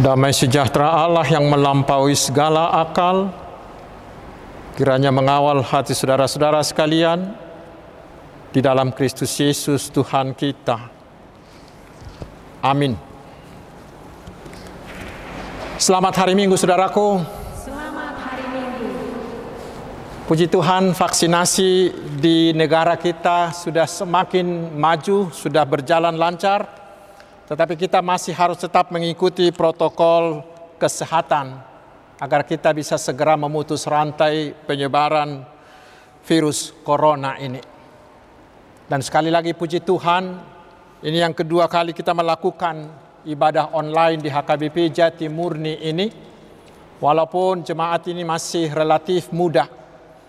Damai sejahtera Allah yang melampaui segala akal, kiranya mengawal hati saudara-saudara sekalian di dalam Kristus Yesus Tuhan kita. Amin. Selamat hari Minggu saudaraku. Selamat hari Minggu. Puji Tuhan vaksinasi di negara kita sudah semakin maju, sudah berjalan lancar. Tetapi kita masih harus tetap mengikuti protokol kesehatan agar kita bisa segera memutus rantai penyebaran virus corona ini. Dan sekali lagi puji Tuhan, ini yang kedua kali kita melakukan ibadah online di HKBP Jati Murni ini. Walaupun jemaat ini masih relatif mudah,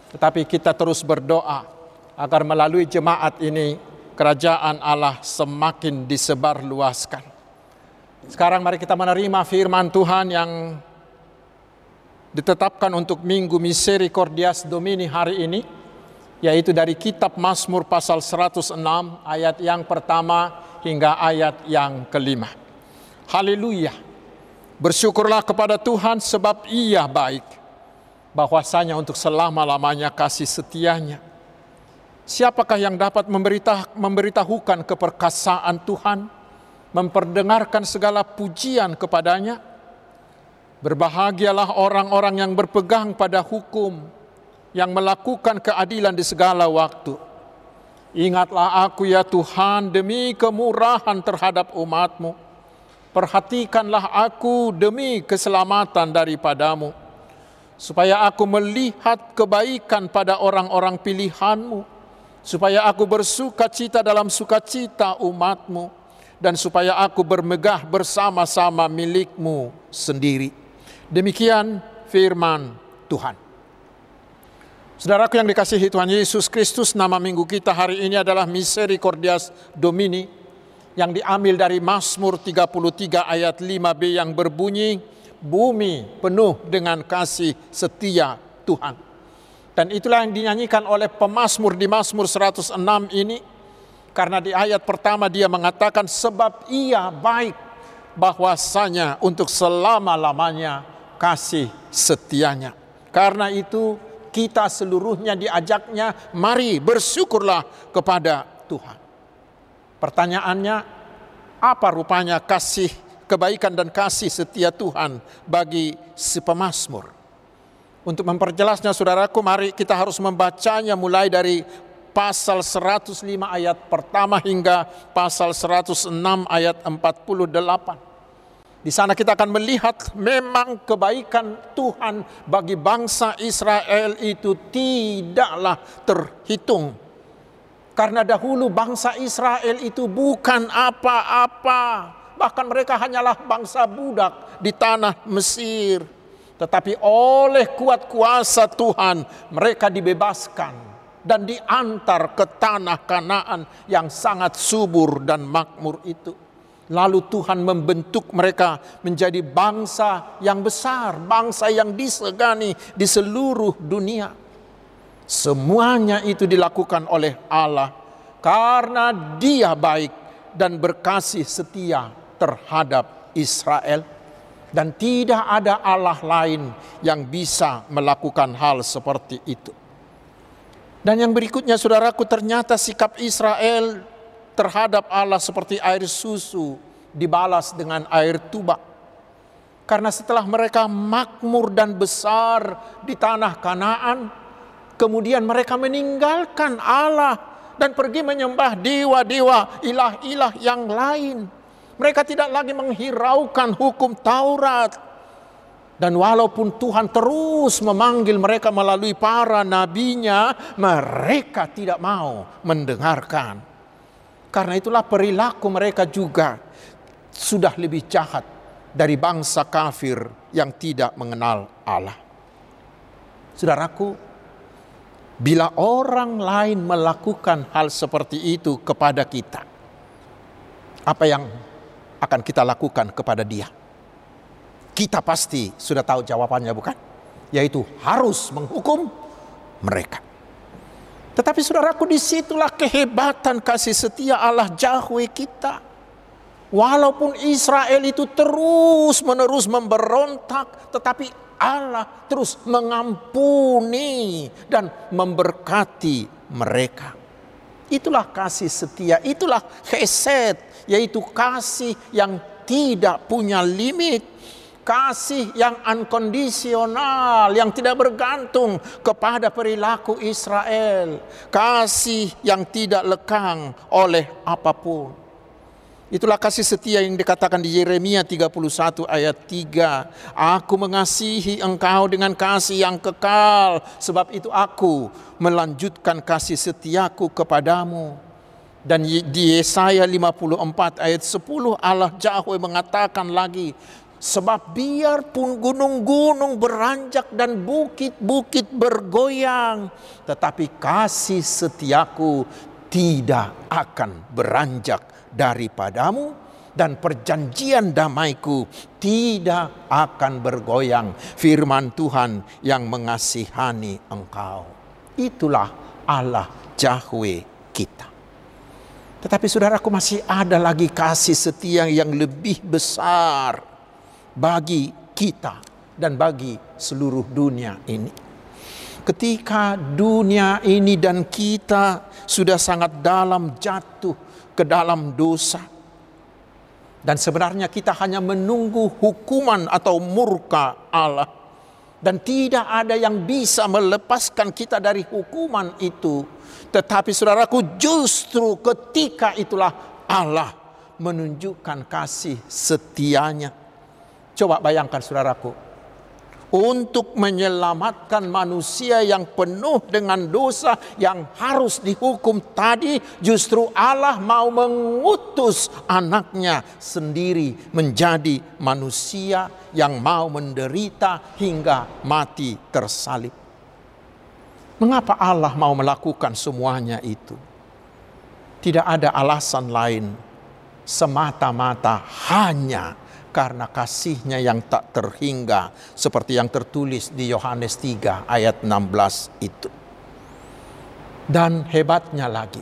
tetapi kita terus berdoa agar melalui jemaat ini kerajaan Allah semakin disebarluaskan. Sekarang mari kita menerima firman Tuhan yang ditetapkan untuk Minggu Misericordias Domini hari ini, yaitu dari kitab Mazmur pasal 106 ayat yang pertama hingga ayat yang kelima. Haleluya. Bersyukurlah kepada Tuhan sebab ia baik. Bahwasanya untuk selama-lamanya kasih setianya Siapakah yang dapat memberita, memberitahukan keperkasaan Tuhan, memperdengarkan segala pujian kepadanya? Berbahagialah orang-orang yang berpegang pada hukum, yang melakukan keadilan di segala waktu. Ingatlah aku ya Tuhan demi kemurahan terhadap umatmu. Perhatikanlah aku demi keselamatan daripadamu. Supaya aku melihat kebaikan pada orang-orang pilihanmu supaya aku bersuka cita dalam sukacita umatmu, dan supaya aku bermegah bersama-sama milikmu sendiri. Demikian firman Tuhan. Saudaraku yang dikasihi Tuhan Yesus Kristus, nama minggu kita hari ini adalah Misericordias Domini yang diambil dari Mazmur 33 ayat 5b yang berbunyi, Bumi penuh dengan kasih setia Tuhan. Dan itulah yang dinyanyikan oleh pemazmur di Mazmur 106 ini. Karena di ayat pertama dia mengatakan sebab ia baik bahwasanya untuk selama-lamanya kasih setianya. Karena itu kita seluruhnya diajaknya mari bersyukurlah kepada Tuhan. Pertanyaannya apa rupanya kasih kebaikan dan kasih setia Tuhan bagi si pemazmur? Untuk memperjelasnya saudaraku, mari kita harus membacanya mulai dari pasal 105 ayat pertama hingga pasal 106 ayat 48. Di sana kita akan melihat memang kebaikan Tuhan bagi bangsa Israel itu tidaklah terhitung. Karena dahulu bangsa Israel itu bukan apa-apa. Bahkan mereka hanyalah bangsa budak di tanah Mesir tetapi oleh kuat kuasa Tuhan mereka dibebaskan dan diantar ke tanah Kanaan yang sangat subur dan makmur itu. Lalu Tuhan membentuk mereka menjadi bangsa yang besar, bangsa yang disegani di seluruh dunia. Semuanya itu dilakukan oleh Allah karena Dia baik dan berkasih setia terhadap Israel dan tidak ada Allah lain yang bisa melakukan hal seperti itu. Dan yang berikutnya saudaraku ternyata sikap Israel terhadap Allah seperti air susu dibalas dengan air tuba. Karena setelah mereka makmur dan besar di tanah Kanaan, kemudian mereka meninggalkan Allah dan pergi menyembah dewa-dewa, ilah-ilah yang lain mereka tidak lagi menghiraukan hukum Taurat. Dan walaupun Tuhan terus memanggil mereka melalui para nabinya, mereka tidak mau mendengarkan. Karena itulah perilaku mereka juga sudah lebih jahat dari bangsa kafir yang tidak mengenal Allah. Saudaraku, bila orang lain melakukan hal seperti itu kepada kita, apa yang akan kita lakukan kepada dia? Kita pasti sudah tahu jawabannya bukan? Yaitu harus menghukum mereka. Tetapi saudaraku di situlah kehebatan kasih setia Allah Yahweh kita. Walaupun Israel itu terus-menerus memberontak, tetapi Allah terus mengampuni dan memberkati mereka. Itulah kasih setia, itulah chesed, yaitu kasih yang tidak punya limit. Kasih yang unkondisional, yang tidak bergantung kepada perilaku Israel. Kasih yang tidak lekang oleh apa pun. Itulah kasih setia yang dikatakan di Yeremia 31 ayat 3. Aku mengasihi engkau dengan kasih yang kekal. Sebab itu aku melanjutkan kasih setiaku kepadamu. Dan di Yesaya 54 ayat 10 Allah Yahweh mengatakan lagi. Sebab biarpun gunung-gunung beranjak dan bukit-bukit bergoyang. Tetapi kasih setiaku tidak akan beranjak daripadamu dan perjanjian damaiku tidak akan bergoyang firman Tuhan yang mengasihani engkau itulah Allah Yahweh kita tetapi saudaraku masih ada lagi kasih setia yang lebih besar bagi kita dan bagi seluruh dunia ini ketika dunia ini dan kita sudah sangat dalam jatuh ke dalam dosa. Dan sebenarnya kita hanya menunggu hukuman atau murka Allah. Dan tidak ada yang bisa melepaskan kita dari hukuman itu. Tetapi saudaraku justru ketika itulah Allah menunjukkan kasih setianya. Coba bayangkan saudaraku, untuk menyelamatkan manusia yang penuh dengan dosa yang harus dihukum tadi justru Allah mau mengutus anaknya sendiri menjadi manusia yang mau menderita hingga mati tersalib. Mengapa Allah mau melakukan semuanya itu? Tidak ada alasan lain semata-mata hanya karena kasihnya yang tak terhingga seperti yang tertulis di Yohanes 3 ayat 16 itu. Dan hebatnya lagi,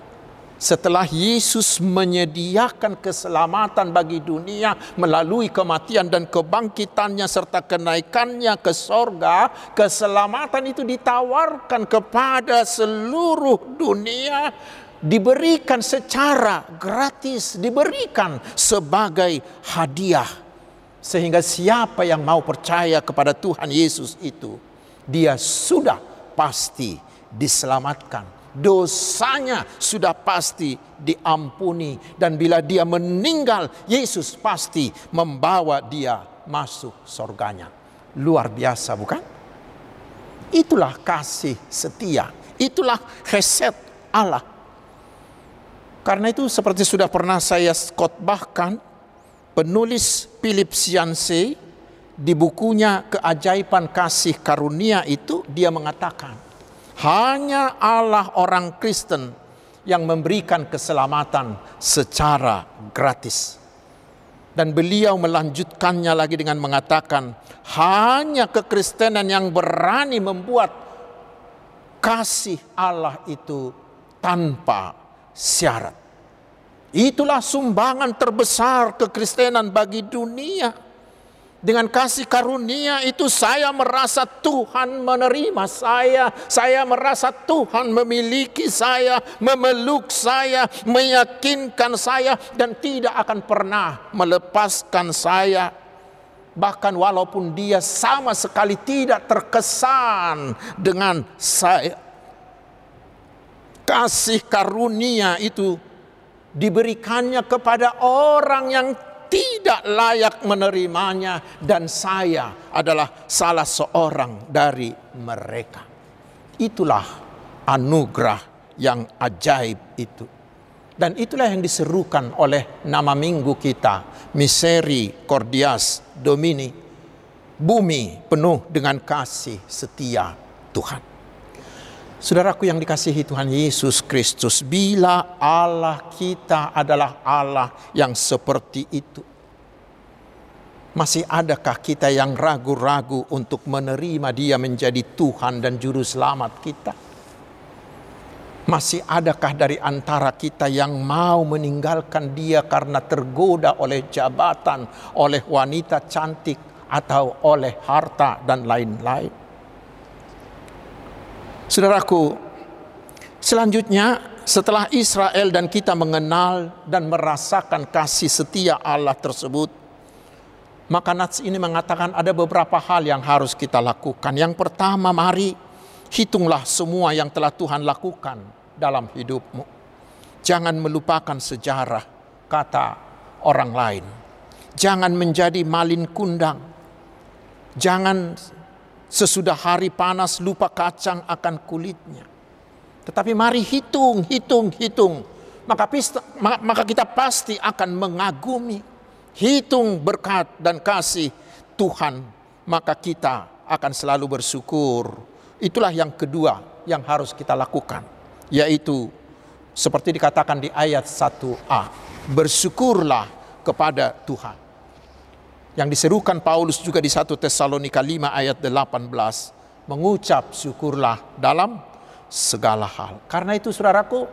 setelah Yesus menyediakan keselamatan bagi dunia melalui kematian dan kebangkitannya serta kenaikannya ke sorga, keselamatan itu ditawarkan kepada seluruh dunia diberikan secara gratis, diberikan sebagai hadiah sehingga siapa yang mau percaya kepada Tuhan Yesus itu, dia sudah pasti diselamatkan. Dosanya sudah pasti diampuni. Dan bila dia meninggal, Yesus pasti membawa dia masuk surganya. Luar biasa bukan? Itulah kasih setia. Itulah keset Allah. Karena itu seperti sudah pernah saya khotbahkan, penulis Philip Sianse di bukunya Keajaiban Kasih Karunia itu dia mengatakan hanya Allah orang Kristen yang memberikan keselamatan secara gratis. Dan beliau melanjutkannya lagi dengan mengatakan hanya kekristenan yang berani membuat kasih Allah itu tanpa syarat. Itulah sumbangan terbesar kekristenan bagi dunia. Dengan kasih karunia itu saya merasa Tuhan menerima saya. Saya merasa Tuhan memiliki saya, memeluk saya, meyakinkan saya dan tidak akan pernah melepaskan saya. Bahkan walaupun dia sama sekali tidak terkesan dengan saya. Kasih karunia itu diberikannya kepada orang yang tidak layak menerimanya dan saya adalah salah seorang dari mereka. Itulah anugerah yang ajaib itu. Dan itulah yang diserukan oleh nama minggu kita, Miseri Cordias Domini, bumi penuh dengan kasih setia Tuhan. Saudaraku yang dikasihi Tuhan Yesus Kristus, bila Allah kita adalah Allah yang seperti itu, masih adakah kita yang ragu-ragu untuk menerima Dia menjadi Tuhan dan Juru Selamat kita? Masih adakah dari antara kita yang mau meninggalkan dia karena tergoda oleh jabatan, oleh wanita cantik, atau oleh harta dan lain-lain? Saudaraku, selanjutnya setelah Israel dan kita mengenal dan merasakan kasih setia Allah tersebut, maka Nats ini mengatakan ada beberapa hal yang harus kita lakukan. Yang pertama, mari hitunglah semua yang telah Tuhan lakukan dalam hidupmu. Jangan melupakan sejarah kata orang lain. Jangan menjadi malin kundang. Jangan sesudah hari panas lupa kacang akan kulitnya. Tetapi mari hitung, hitung, hitung. Maka, maka kita pasti akan mengagumi. Hitung berkat dan kasih Tuhan. Maka kita akan selalu bersyukur. Itulah yang kedua yang harus kita lakukan yaitu seperti dikatakan di ayat 1a, bersyukurlah kepada Tuhan. Yang diserukan Paulus juga di 1 Tesalonika 5 ayat 18, mengucap syukurlah dalam segala hal. Karena itu saudaraku,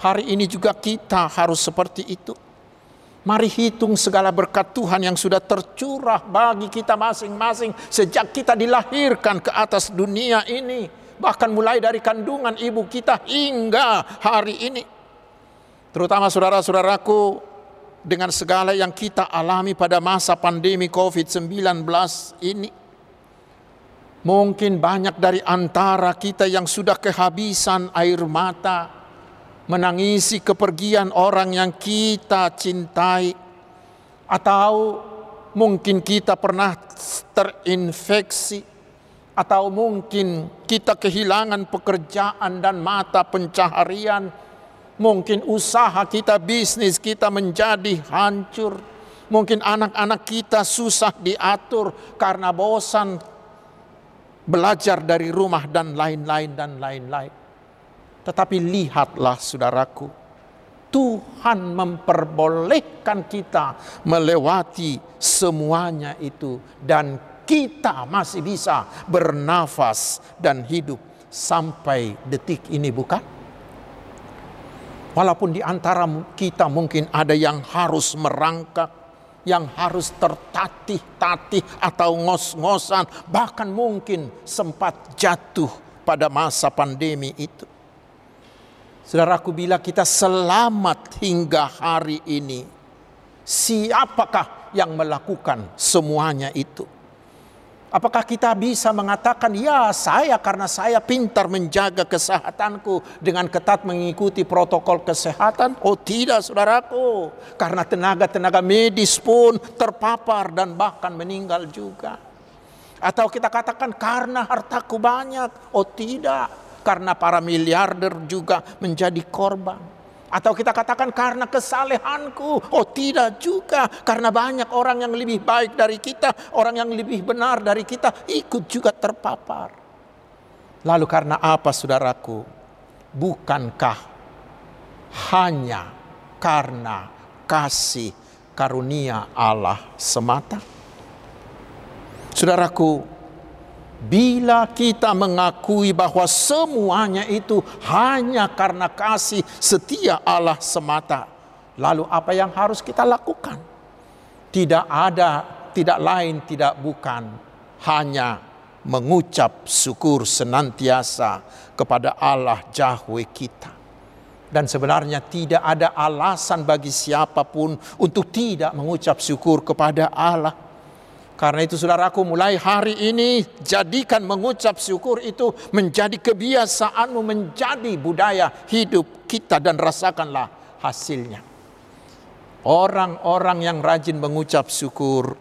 hari ini juga kita harus seperti itu. Mari hitung segala berkat Tuhan yang sudah tercurah bagi kita masing-masing sejak kita dilahirkan ke atas dunia ini bahkan mulai dari kandungan ibu kita hingga hari ini. Terutama saudara-saudaraku dengan segala yang kita alami pada masa pandemi COVID-19 ini. Mungkin banyak dari antara kita yang sudah kehabisan air mata, menangisi kepergian orang yang kita cintai, atau mungkin kita pernah terinfeksi atau mungkin kita kehilangan pekerjaan dan mata pencaharian, mungkin usaha kita, bisnis kita menjadi hancur, mungkin anak-anak kita susah diatur karena bosan belajar dari rumah dan lain-lain dan lain-lain. Tetapi lihatlah saudaraku, Tuhan memperbolehkan kita melewati semuanya itu dan kita masih bisa bernafas dan hidup sampai detik ini bukan? Walaupun di antara kita mungkin ada yang harus merangkak, yang harus tertatih-tatih atau ngos-ngosan, bahkan mungkin sempat jatuh pada masa pandemi itu. Saudaraku, bila kita selamat hingga hari ini, siapakah yang melakukan semuanya itu? Apakah kita bisa mengatakan, ya saya karena saya pintar menjaga kesehatanku dengan ketat mengikuti protokol kesehatan? Oh tidak saudaraku, karena tenaga-tenaga medis pun terpapar dan bahkan meninggal juga. Atau kita katakan karena hartaku banyak? Oh tidak, karena para miliarder juga menjadi korban. Atau kita katakan karena kesalehanku. Oh tidak juga. Karena banyak orang yang lebih baik dari kita. Orang yang lebih benar dari kita. Ikut juga terpapar. Lalu karena apa saudaraku? Bukankah hanya karena kasih karunia Allah semata? Saudaraku, Bila kita mengakui bahwa semuanya itu hanya karena kasih setia Allah semata, lalu apa yang harus kita lakukan? Tidak ada, tidak lain, tidak bukan, hanya mengucap syukur senantiasa kepada Allah Yahweh kita. Dan sebenarnya tidak ada alasan bagi siapa pun untuk tidak mengucap syukur kepada Allah karena itu saudaraku mulai hari ini jadikan mengucap syukur itu menjadi kebiasaanmu menjadi budaya hidup kita dan rasakanlah hasilnya. Orang-orang yang rajin mengucap syukur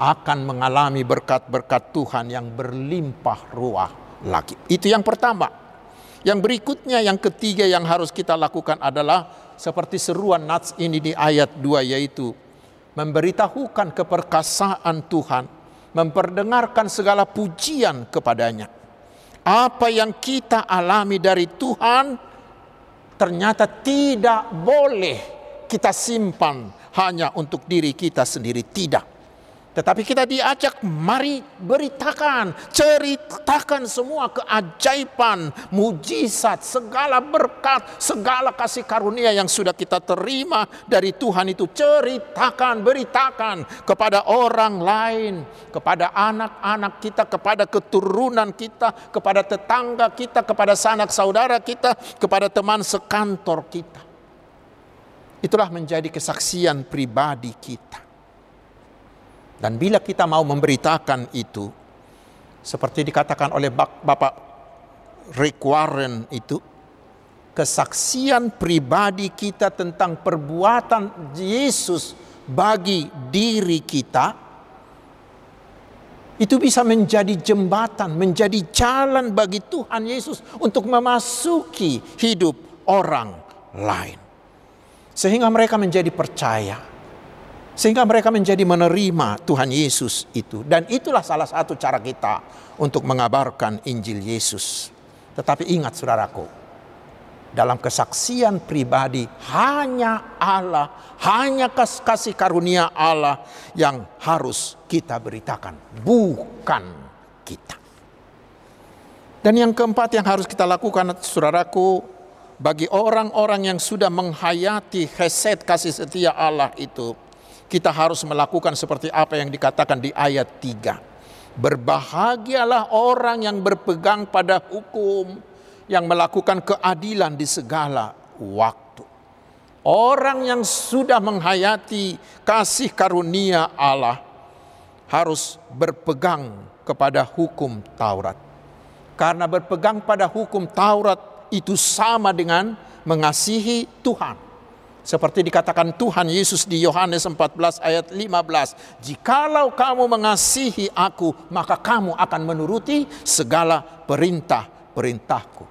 akan mengalami berkat-berkat Tuhan yang berlimpah ruah lagi. Itu yang pertama. Yang berikutnya yang ketiga yang harus kita lakukan adalah seperti seruan Nats ini di ayat 2 yaitu memberitahukan keperkasaan Tuhan, memperdengarkan segala pujian kepadanya. Apa yang kita alami dari Tuhan ternyata tidak boleh kita simpan hanya untuk diri kita sendiri, tidak. Tetapi kita diajak mari beritakan, ceritakan semua keajaiban, mujizat, segala berkat, segala kasih karunia yang sudah kita terima dari Tuhan itu. Ceritakan, beritakan kepada orang lain, kepada anak-anak kita, kepada keturunan kita, kepada tetangga kita, kepada sanak saudara kita, kepada teman sekantor kita. Itulah menjadi kesaksian pribadi kita. Dan bila kita mau memberitakan itu, seperti dikatakan oleh Bapak Rick Warren itu, kesaksian pribadi kita tentang perbuatan Yesus bagi diri kita, itu bisa menjadi jembatan, menjadi jalan bagi Tuhan Yesus untuk memasuki hidup orang lain. Sehingga mereka menjadi percaya sehingga mereka menjadi menerima Tuhan Yesus itu. Dan itulah salah satu cara kita untuk mengabarkan Injil Yesus. Tetapi ingat saudaraku, dalam kesaksian pribadi hanya Allah, hanya kasih karunia Allah yang harus kita beritakan, bukan kita. Dan yang keempat yang harus kita lakukan saudaraku, bagi orang-orang yang sudah menghayati heset kasih setia Allah itu, kita harus melakukan seperti apa yang dikatakan di ayat 3. Berbahagialah orang yang berpegang pada hukum, yang melakukan keadilan di segala waktu. Orang yang sudah menghayati kasih karunia Allah harus berpegang kepada hukum Taurat. Karena berpegang pada hukum Taurat itu sama dengan mengasihi Tuhan. Seperti dikatakan Tuhan Yesus di Yohanes 14 ayat 15. Jikalau kamu mengasihi aku, maka kamu akan menuruti segala perintah-perintahku.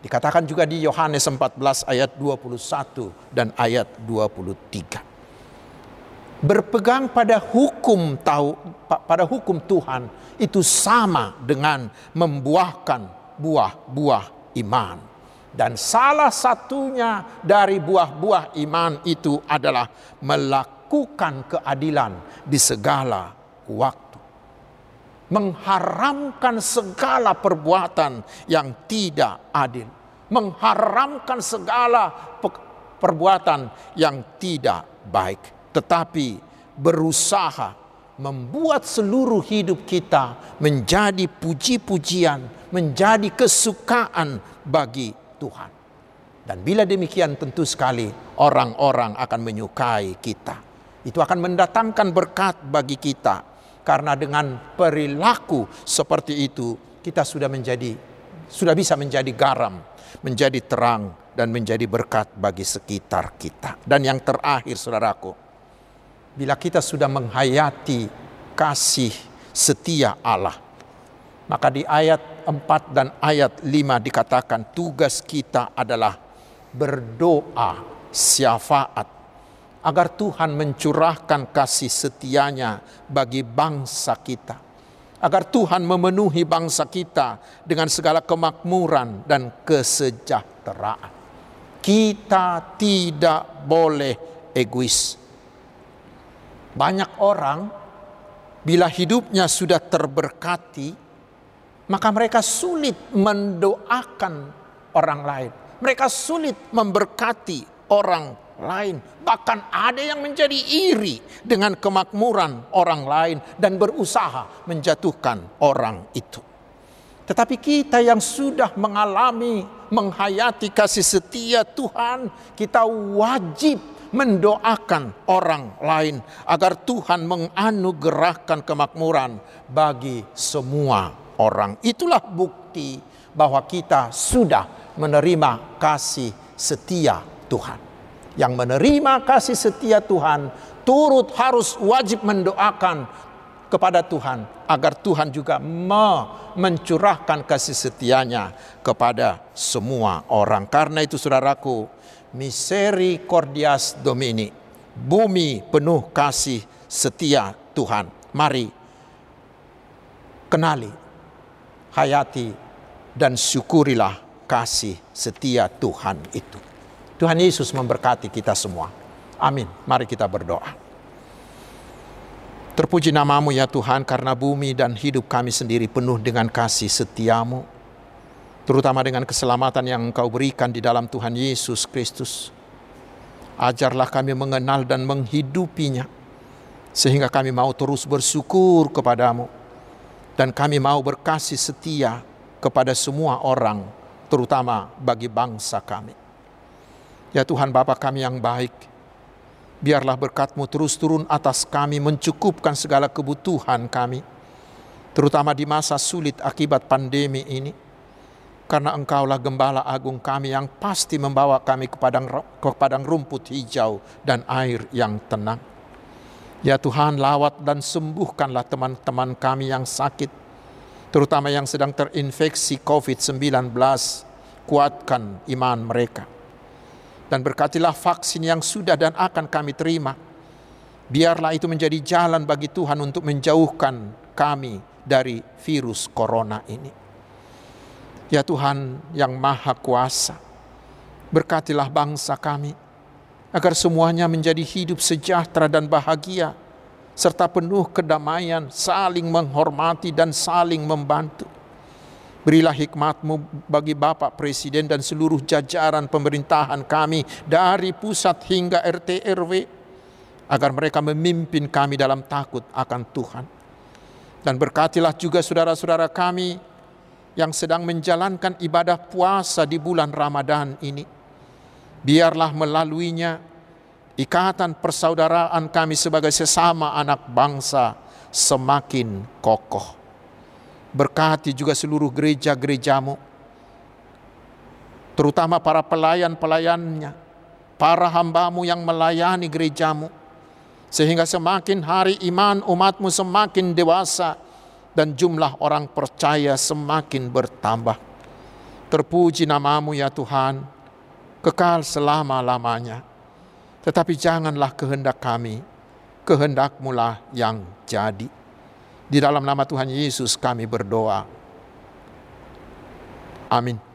Dikatakan juga di Yohanes 14 ayat 21 dan ayat 23. Berpegang pada hukum tahu pada hukum Tuhan itu sama dengan membuahkan buah-buah iman. Dan salah satunya dari buah-buah iman itu adalah melakukan keadilan di segala waktu. Mengharamkan segala perbuatan yang tidak adil. Mengharamkan segala perbuatan yang tidak baik. Tetapi berusaha membuat seluruh hidup kita menjadi puji-pujian, menjadi kesukaan bagi Tuhan. Dan bila demikian tentu sekali orang-orang akan menyukai kita. Itu akan mendatangkan berkat bagi kita. Karena dengan perilaku seperti itu kita sudah menjadi sudah bisa menjadi garam, menjadi terang dan menjadi berkat bagi sekitar kita. Dan yang terakhir saudaraku, bila kita sudah menghayati kasih setia Allah, maka di ayat 4 dan ayat 5 dikatakan tugas kita adalah berdoa syafaat agar Tuhan mencurahkan kasih setianya bagi bangsa kita. Agar Tuhan memenuhi bangsa kita dengan segala kemakmuran dan kesejahteraan. Kita tidak boleh egois. Banyak orang bila hidupnya sudah terberkati, maka mereka sulit mendoakan orang lain. Mereka sulit memberkati orang lain. Bahkan ada yang menjadi iri dengan kemakmuran orang lain dan berusaha menjatuhkan orang itu. Tetapi kita yang sudah mengalami, menghayati kasih setia Tuhan, kita wajib mendoakan orang lain agar Tuhan menganugerahkan kemakmuran bagi semua orang. Itulah bukti bahwa kita sudah menerima kasih setia Tuhan. Yang menerima kasih setia Tuhan turut harus wajib mendoakan kepada Tuhan agar Tuhan juga mencurahkan kasih setianya kepada semua orang. Karena itu saudaraku, misericordias Domini, bumi penuh kasih setia Tuhan. Mari kenali hayati dan syukurilah kasih setia Tuhan itu. Tuhan Yesus memberkati kita semua. Amin. Mari kita berdoa. Terpuji namamu ya Tuhan karena bumi dan hidup kami sendiri penuh dengan kasih setiamu. Terutama dengan keselamatan yang engkau berikan di dalam Tuhan Yesus Kristus. Ajarlah kami mengenal dan menghidupinya. Sehingga kami mau terus bersyukur kepadamu. Dan kami mau berkasih setia kepada semua orang, terutama bagi bangsa kami. Ya Tuhan Bapa kami yang baik, biarlah berkatmu terus turun atas kami, mencukupkan segala kebutuhan kami, terutama di masa sulit akibat pandemi ini. Karena engkaulah gembala agung kami yang pasti membawa kami ke padang, ke padang rumput hijau dan air yang tenang. Ya Tuhan lawat dan sembuhkanlah teman-teman kami yang sakit, terutama yang sedang terinfeksi COVID-19, kuatkan iman mereka dan berkatilah vaksin yang sudah dan akan kami terima. Biarlah itu menjadi jalan bagi Tuhan untuk menjauhkan kami dari virus corona ini. Ya Tuhan yang Maha Kuasa, berkatilah bangsa kami agar semuanya menjadi hidup sejahtera dan bahagia serta penuh kedamaian, saling menghormati dan saling membantu Berilah hikmatmu bagi Bapak Presiden dan seluruh jajaran pemerintahan kami dari pusat hingga RT RW agar mereka memimpin kami dalam takut akan Tuhan. Dan berkatilah juga saudara-saudara kami yang sedang menjalankan ibadah puasa di bulan Ramadan ini. Biarlah melaluinya ikatan persaudaraan kami sebagai sesama anak bangsa semakin kokoh. Berkati juga seluruh gereja-gerejamu. Terutama para pelayan-pelayannya. Para hambamu yang melayani gerejamu. Sehingga semakin hari iman umatmu semakin dewasa. Dan jumlah orang percaya semakin bertambah. Terpuji namamu ya Tuhan. Kekal selama-lamanya. Tetapi janganlah kehendak kami. Kehendakmulah yang jadi. Di dalam nama Tuhan Yesus kami berdoa. Amin.